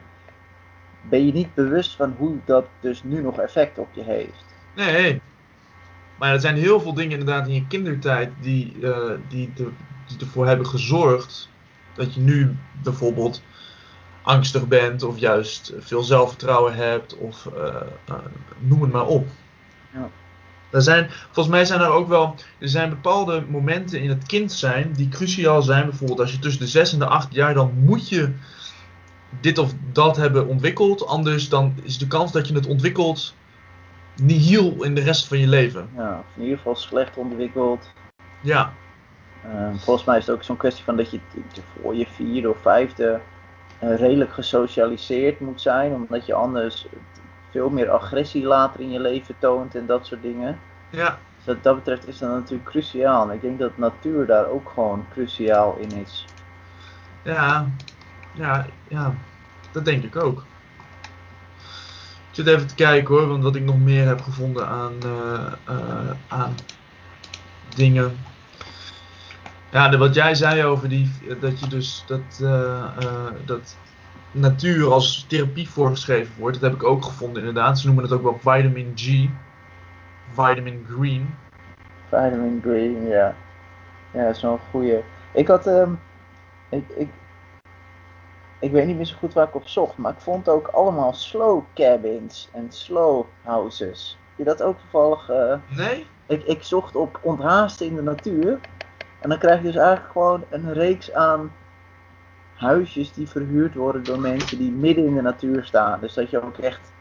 ben je niet bewust van hoe dat dus nu nog effect op je heeft. Nee. Maar er zijn heel veel dingen inderdaad in je kindertijd die, eh, die, die ervoor hebben gezorgd dat je nu bijvoorbeeld angstig bent of juist veel zelfvertrouwen hebt of eh, eh, noem het maar op. Ja. Er zijn, volgens mij zijn er ook wel, er zijn bepaalde momenten in het kind zijn die cruciaal zijn. Bijvoorbeeld als je tussen de 6 en de 8 jaar, dan moet je dit of dat hebben ontwikkeld. Anders dan is de kans dat je het ontwikkelt nihil in de rest van je leven. Ja, in ieder geval slecht ontwikkeld. Ja, Eh, volgens mij is het ook zo'n kwestie van dat je voor je vierde of vijfde eh, redelijk gesocialiseerd moet zijn, omdat je anders veel meer agressie later in je leven toont en dat soort dingen. ja, Dus wat dat betreft is dat natuurlijk cruciaal. En ik denk dat natuur daar ook gewoon cruciaal in is. ja, ja, ja, dat denk ik ook. Ik zit even te kijken hoor, want wat ik nog meer heb gevonden aan, eh, eh, aan dingen. Ja, de, wat jij zei over die, dat je dus dat, eh, eh, dat natuur als therapie voorgeschreven wordt, dat heb ik ook gevonden inderdaad. Ze noemen het ook wel vitamin G, vitamin green. Vitamin Green, ja. Ja, dat is wel een goeie. Ik had, ehm, ik, ik, ik weet niet meer zo goed waar ik op zocht, maar ik vond ook allemaal slow cabins en slow houses. Heb je dat ook toevallig? eh, Nee? ik, ik zocht op onthaasten in de natuur. En dan krijg je dus eigenlijk gewoon een reeks aan huisjes die verhuurd worden door mensen die midden in de natuur staan. Dus dat je ook echt.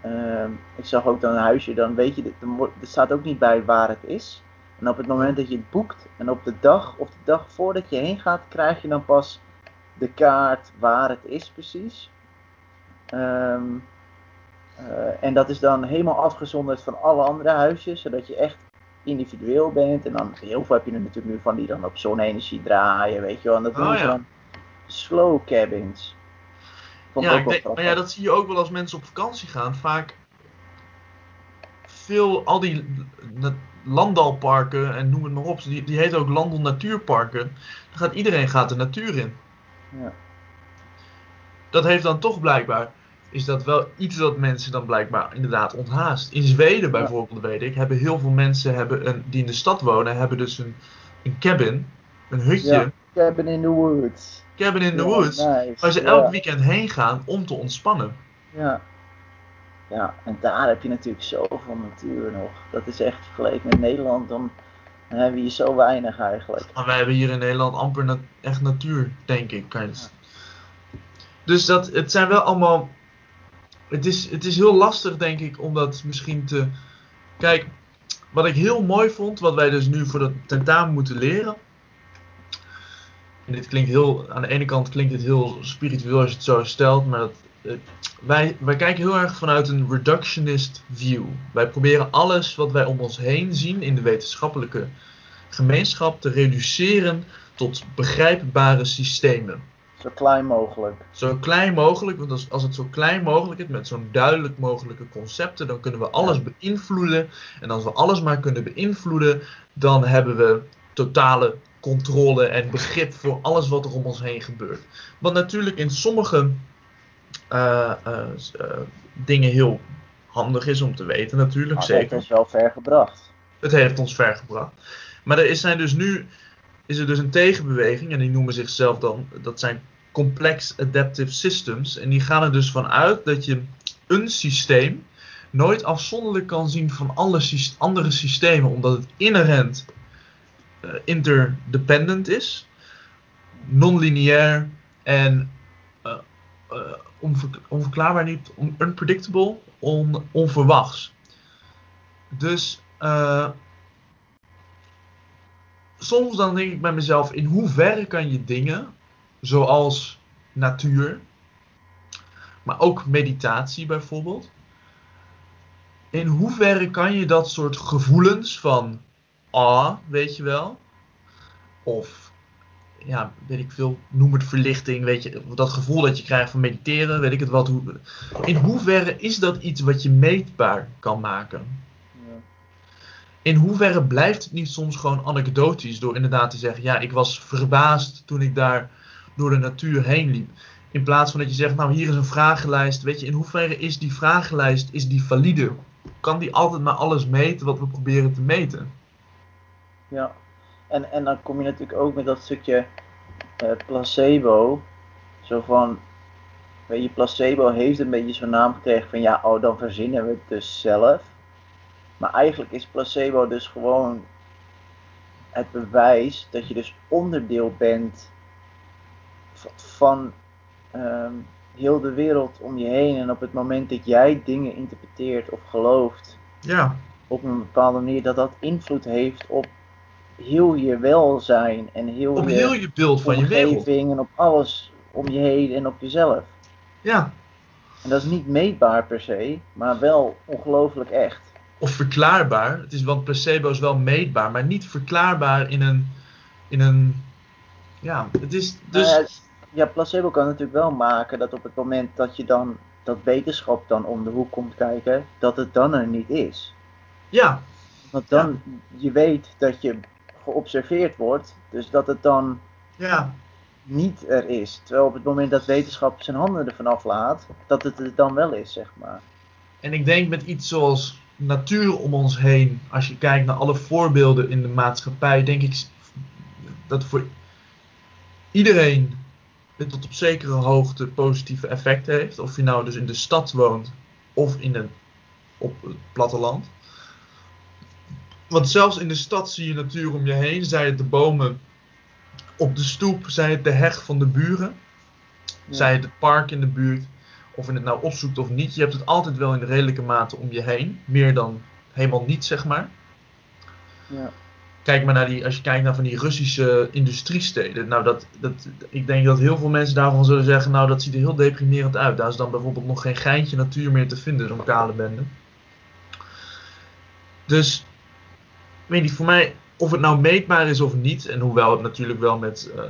ehm, ik zag ook dan een huisje, dan weet je, er staat ook niet bij waar het is. En op het moment dat je het boekt en op de dag of de dag voordat je heen gaat, krijg je dan pas de kaart waar het is precies. Ehm, eh, en dat is dan helemaal afgezonderd van alle andere huisjes, zodat je echt individueel bent. En dan heel veel heb je er natuurlijk nu van die dan op zonne-energie draaien, weet je wel. En dat Oh, ja. dan slow cabins. Vond Ja, ik denk, maar ja, dat zie je ook wel als mensen op vakantie gaan. Vaak veel, al die landalparken en noem het maar op, die, die heten ook landel natuurparken. Dan gaat iedereen gaat de natuur in. Ja. Dat heeft dan toch blijkbaar, is dat wel iets dat mensen dan blijkbaar inderdaad onthaast. In Zweden bijvoorbeeld, weet ik, hebben heel veel mensen hebben een, die in de stad wonen, hebben dus een, een cabin, een hutje, Ja. Cabin in the woods. cabin in the woods, nice. waar ze elk weekend heen gaan om te ontspannen. Ja. Ja, en daar heb je natuurlijk zoveel natuur nog. Dat is echt vergeleken met Nederland, dan, dan hebben we hier zo weinig eigenlijk. Maar wij hebben hier in Nederland amper na- echt natuur, denk ik. Kan je Dus dat, het zijn wel allemaal. Het is, het is heel lastig, denk ik, om dat misschien te. Kijk, wat ik heel mooi vond, wat wij dus nu voor dat tentamen moeten leren. En dit klinkt heel. Aan de ene kant klinkt het heel spiritueel als je het zo stelt, maar dat, eh, wij, wij kijken heel erg vanuit een reductionist view. Wij proberen alles wat wij om ons heen zien in de wetenschappelijke gemeenschap te reduceren tot begrijpbare systemen. Zo klein mogelijk. Zo klein mogelijk, want als, als het zo klein mogelijk is, met zo'n duidelijk mogelijke concepten, dan kunnen we alles Ja. beïnvloeden. En als we alles maar kunnen beïnvloeden, dan hebben we totale controle en begrip voor alles wat er om ons heen gebeurt. Wat natuurlijk in sommige eh, eh, eh, dingen heel handig is om te weten, natuurlijk. Maar zeker. is wel ver gebracht. Het heeft ons ver gebracht. Maar er is, zijn dus nu is er dus een tegenbeweging en die noemen zichzelf dan, dat zijn complex adaptive systems. En die gaan er dus van uit dat je een systeem nooit afzonderlijk kan zien van alle andere systemen, omdat het inherent interdependent is, non-lineair en eh, eh, onver- onverklaarbaar niet, unpredictable, on, onverwachts. Dus eh, soms dan denk ik bij mezelf, in hoeverre kan je dingen, zoals natuur, maar ook meditatie bijvoorbeeld, in hoeverre kan je dat soort gevoelens van ah, weet je wel, of ja, weet ik veel, noem het verlichting, weet je, dat gevoel dat je krijgt van mediteren, weet ik het wat. Hoe, in hoeverre is dat iets wat je meetbaar kan maken? In hoeverre blijft het niet soms gewoon anekdotisch door inderdaad te zeggen, ja, ik was verbaasd toen ik daar door de natuur heen liep. In plaats van dat je zegt, nou hier is een vragenlijst, weet je, in hoeverre is die vragenlijst, is die valide? Kan die altijd maar alles meten wat we proberen te meten? Ja, en, en dan kom je natuurlijk ook met dat stukje eh, placebo. Zo van, weet je, placebo heeft een beetje zo'n naam gekregen van ja, oh dan verzinnen we het dus zelf. Maar eigenlijk is placebo dus gewoon het bewijs dat je dus onderdeel bent van ehm, heel de wereld om je heen. En op het moment dat jij dingen interpreteert of gelooft, Ja, op een bepaalde manier dat dat invloed heeft op heel je welzijn en heel op je heel je beeld van je wereld. omgeving en op alles om je heen en op jezelf. Ja, En dat is niet meetbaar per se, maar wel ongelooflijk echt. of verklaarbaar. Het is, want placebo is wel meetbaar, maar niet verklaarbaar in een, in een, ja, het is dus, Nou ja, ja, placebo kan natuurlijk wel maken dat op het moment dat je dan dat wetenschap dan om de hoek komt kijken, dat het dan er niet is. ja, Want dan, je weet dat je geobserveerd wordt, dus dat het dan ja, niet er is. Terwijl op het moment dat wetenschap zijn handen ervan aflaat, dat het er dan wel is, zeg maar. En ik denk met iets zoals natuur om ons heen, als je kijkt naar alle voorbeelden in de maatschappij, denk ik dat voor iedereen het tot op zekere hoogte positieve effecten heeft. Of je nou dus in de stad woont of in het, op het platteland. Want zelfs in de stad zie je natuur om je heen, zij het de bomen op de stoep, zij het de heg van de buren, Ja. zij het het park in de buurt of je het nou opzoekt of niet, je hebt het altijd wel in de redelijke mate om je heen. Meer dan helemaal niet, zeg maar. Ja. Kijk maar naar die, als je kijkt naar van die Russische industriesteden. Nou, dat, dat, ik denk dat heel veel mensen daarvan zullen zeggen, nou, dat ziet er heel deprimerend uit. Daar is dan bijvoorbeeld nog geen geintje natuur meer te vinden, zo'n kale bende. Dus, weet niet, voor mij, of het nou meetbaar is of niet, en hoewel het natuurlijk wel met eh,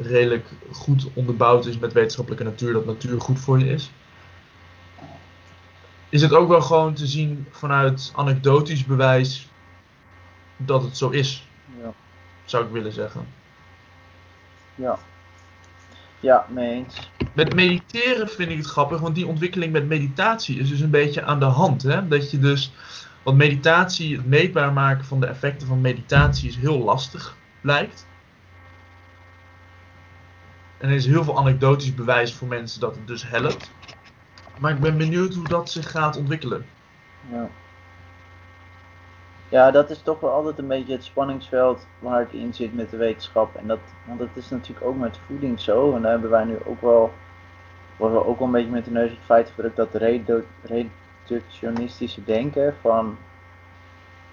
redelijk goed onderbouwd is met wetenschappelijke natuur, dat natuur goed voor je is. Is het ook wel gewoon te zien vanuit anekdotisch bewijs dat het zo is, Ja. zou ik willen zeggen. Ja. Ja, mee eens. Met mediteren vind ik het grappig, want die ontwikkeling met meditatie is dus een beetje aan de hand. Hè? Dat je dus, want meditatie, het meetbaar maken van de effecten van meditatie is heel lastig, blijkt. En er is heel veel anekdotisch bewijs voor mensen dat het dus helpt. Maar ik ben benieuwd hoe dat zich gaat ontwikkelen. Ja. Ja, dat is toch wel altijd een beetje het spanningsveld waar het in zit met de wetenschap. En dat, want dat is natuurlijk ook met voeding zo. En daar hebben wij nu ook wel, worden we ook wel een beetje met de neus op het feit gedrukt dat redu reductionistische denken van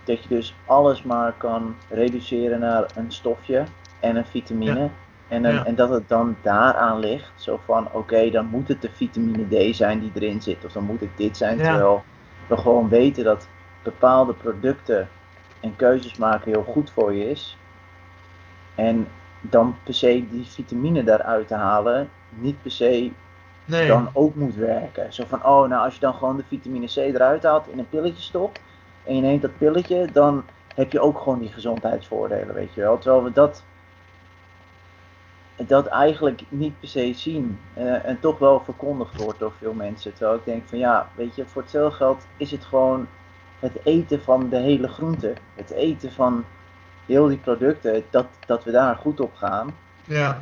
dat je dus alles maar kan reduceren naar een stofje en een vitamine. Ja. En, een, Ja. en dat het dan daaraan ligt. Zo van oké, dan moet het de vitamine D zijn die erin zit. Of dan moet het dit zijn. Ja. Terwijl we gewoon weten dat bepaalde producten en keuzes maken heel goed voor je is. En dan per se die vitamine daaruit te halen, niet per se Nee, dan ook moet werken. Zo van, oh, nou als je dan gewoon de vitamine C eruit haalt in een pilletje stopt en je neemt dat pilletje, dan heb je ook gewoon die gezondheidsvoordelen, weet je wel. Terwijl we dat, dat eigenlijk niet per se zien eh, en toch wel verkondigd wordt door veel mensen. Terwijl ik denk van ja, weet je, voor hetzelfde geld is het gewoon het eten van de hele groente. Het eten van heel die producten, dat, dat we daar goed op gaan. ja,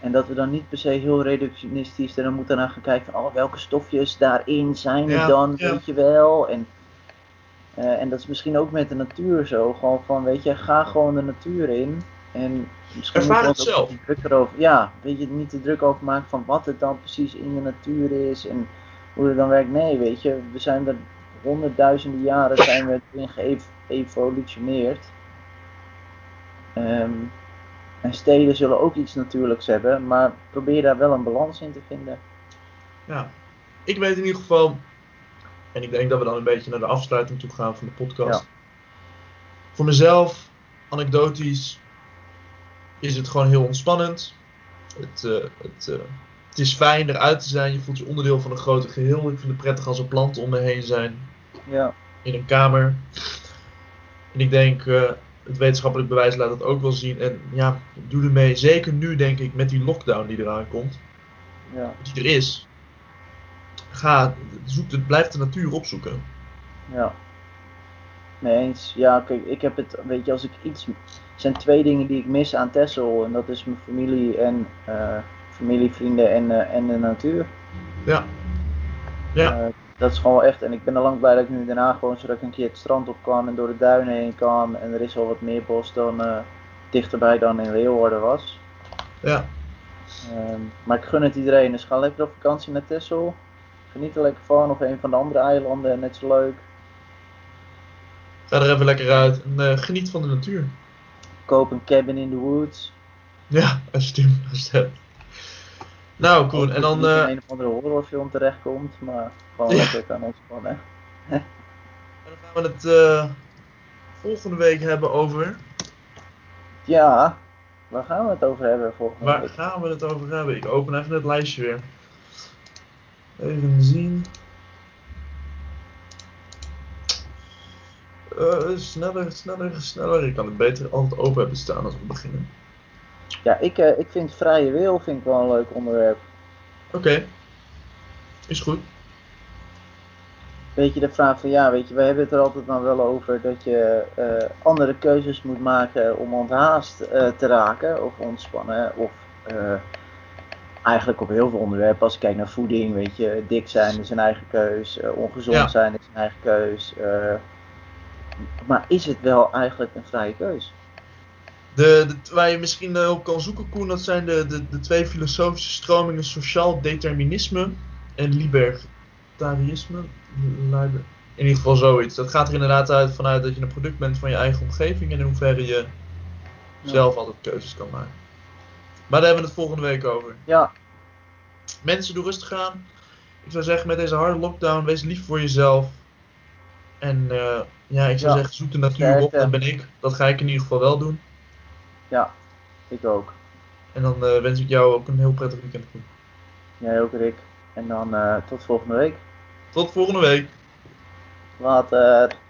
En dat we dan niet per se heel reductionistisch er dan moeten naar gaan kijken van oh, welke stofjes daarin zijn er Ja, dan, ja. weet je wel. En, eh, en dat is misschien ook met de natuur zo. Gewoon van, weet je, ga gewoon de natuur in. En misschien Ervaar het ook zelf. niet druk erover, ja, weet je, niet te druk over maken van wat het dan precies in de natuur is en hoe het dan werkt. Nee, weet je, we zijn er honderdduizenden jaren zijn we erin geëvolutioneerd. Ehm, en steden zullen ook iets natuurlijks hebben, maar probeer daar wel een balans in te vinden. ja. Ik weet in ieder geval, en ik denk dat we dan een beetje naar de afsluiting toe gaan van de podcast. Ja. Voor mezelf, anekdotisch, is het gewoon heel ontspannend. Het, eh, het, eh, het is fijn eruit te zijn. Je voelt je onderdeel van een groter geheel. Ik vind het prettig als er planten om me heen zijn. Ja, In een kamer. En ik denk, eh, het wetenschappelijk bewijs laat dat ook wel zien. En ja, doe ermee. Zeker nu denk ik met die lockdown die eraan komt. ja, Die er is. Ga, zoek het, blijf de natuur opzoeken. ja. Nee eens. Ja, kijk, ik heb het, weet je, als ik iets. Er zijn twee dingen die ik mis aan Texel. En dat is mijn familie en eh, familie, vrienden en, eh, en de natuur. Ja. Ja. Eh, dat is gewoon echt. En ik ben al lang blij dat ik nu daarna gewoon zodat ik een keer het strand op kwam en door de duinen heen kwam. En er is al wat meer bos dan eh, dichterbij dan in Leeuwarden was. Ja. Ehm, maar ik gun het iedereen. Dus ga lekker op vakantie naar Texel. Geniet er lekker van. Of een van de andere eilanden. Net zo leuk. Ga er even lekker uit. En eh, geniet van de natuur. Koop een cabin in the woods. Ja, als je het hebt. Nou, Koen. En dan... In een of andere horrorfilm terechtkomt. Maar gewoon lekker kan ontspannen. *laughs* En dan gaan we het eh, volgende week hebben over. Ja. Waar gaan we het over hebben volgende Waar week? gaan we het over hebben? Ik open even het lijstje weer. Even zien. Eh, sneller, sneller, sneller. Ik kan het beter altijd open hebben staan als we beginnen. Ja, ik, eh, ik vind vrije wil vind ik wel een leuk onderwerp. Oké. Is goed. Weet je, de vraag van ja, weet je, we hebben het er altijd dan wel over dat je eh, andere keuzes moet maken om onthaast eh, te raken of ontspannen. Of eigenlijk op heel veel onderwerpen, als ik kijk naar voeding, weet je, dik zijn is een eigen keus, ongezond Ja. zijn is een eigen keus. maar is het wel eigenlijk een vrije keus? De, de, waar je misschien eh, op kan zoeken, Koen, dat zijn de, de, de twee filosofische stromingen: sociaal determinisme en libertarisme. Liber- In ieder geval zoiets. Dat gaat er inderdaad uit vanuit dat je een product bent van je eigen omgeving en in hoeverre je zelf altijd keuzes kan maken. Maar daar hebben we het volgende week over. Ja, Mensen, doe rustig aan. Ik zou zeggen, met deze harde lockdown, wees lief voor jezelf. En eh, ja, ik zou Ja. zeggen, zoek de natuur op. Dat ben ik. Dat ga ik in ieder geval wel doen. Ja, ik ook. En dan eh, wens ik jou ook een heel prettig weekend toe. Jij ook, Rick. En dan eh, tot volgende week. Tot volgende week. Later.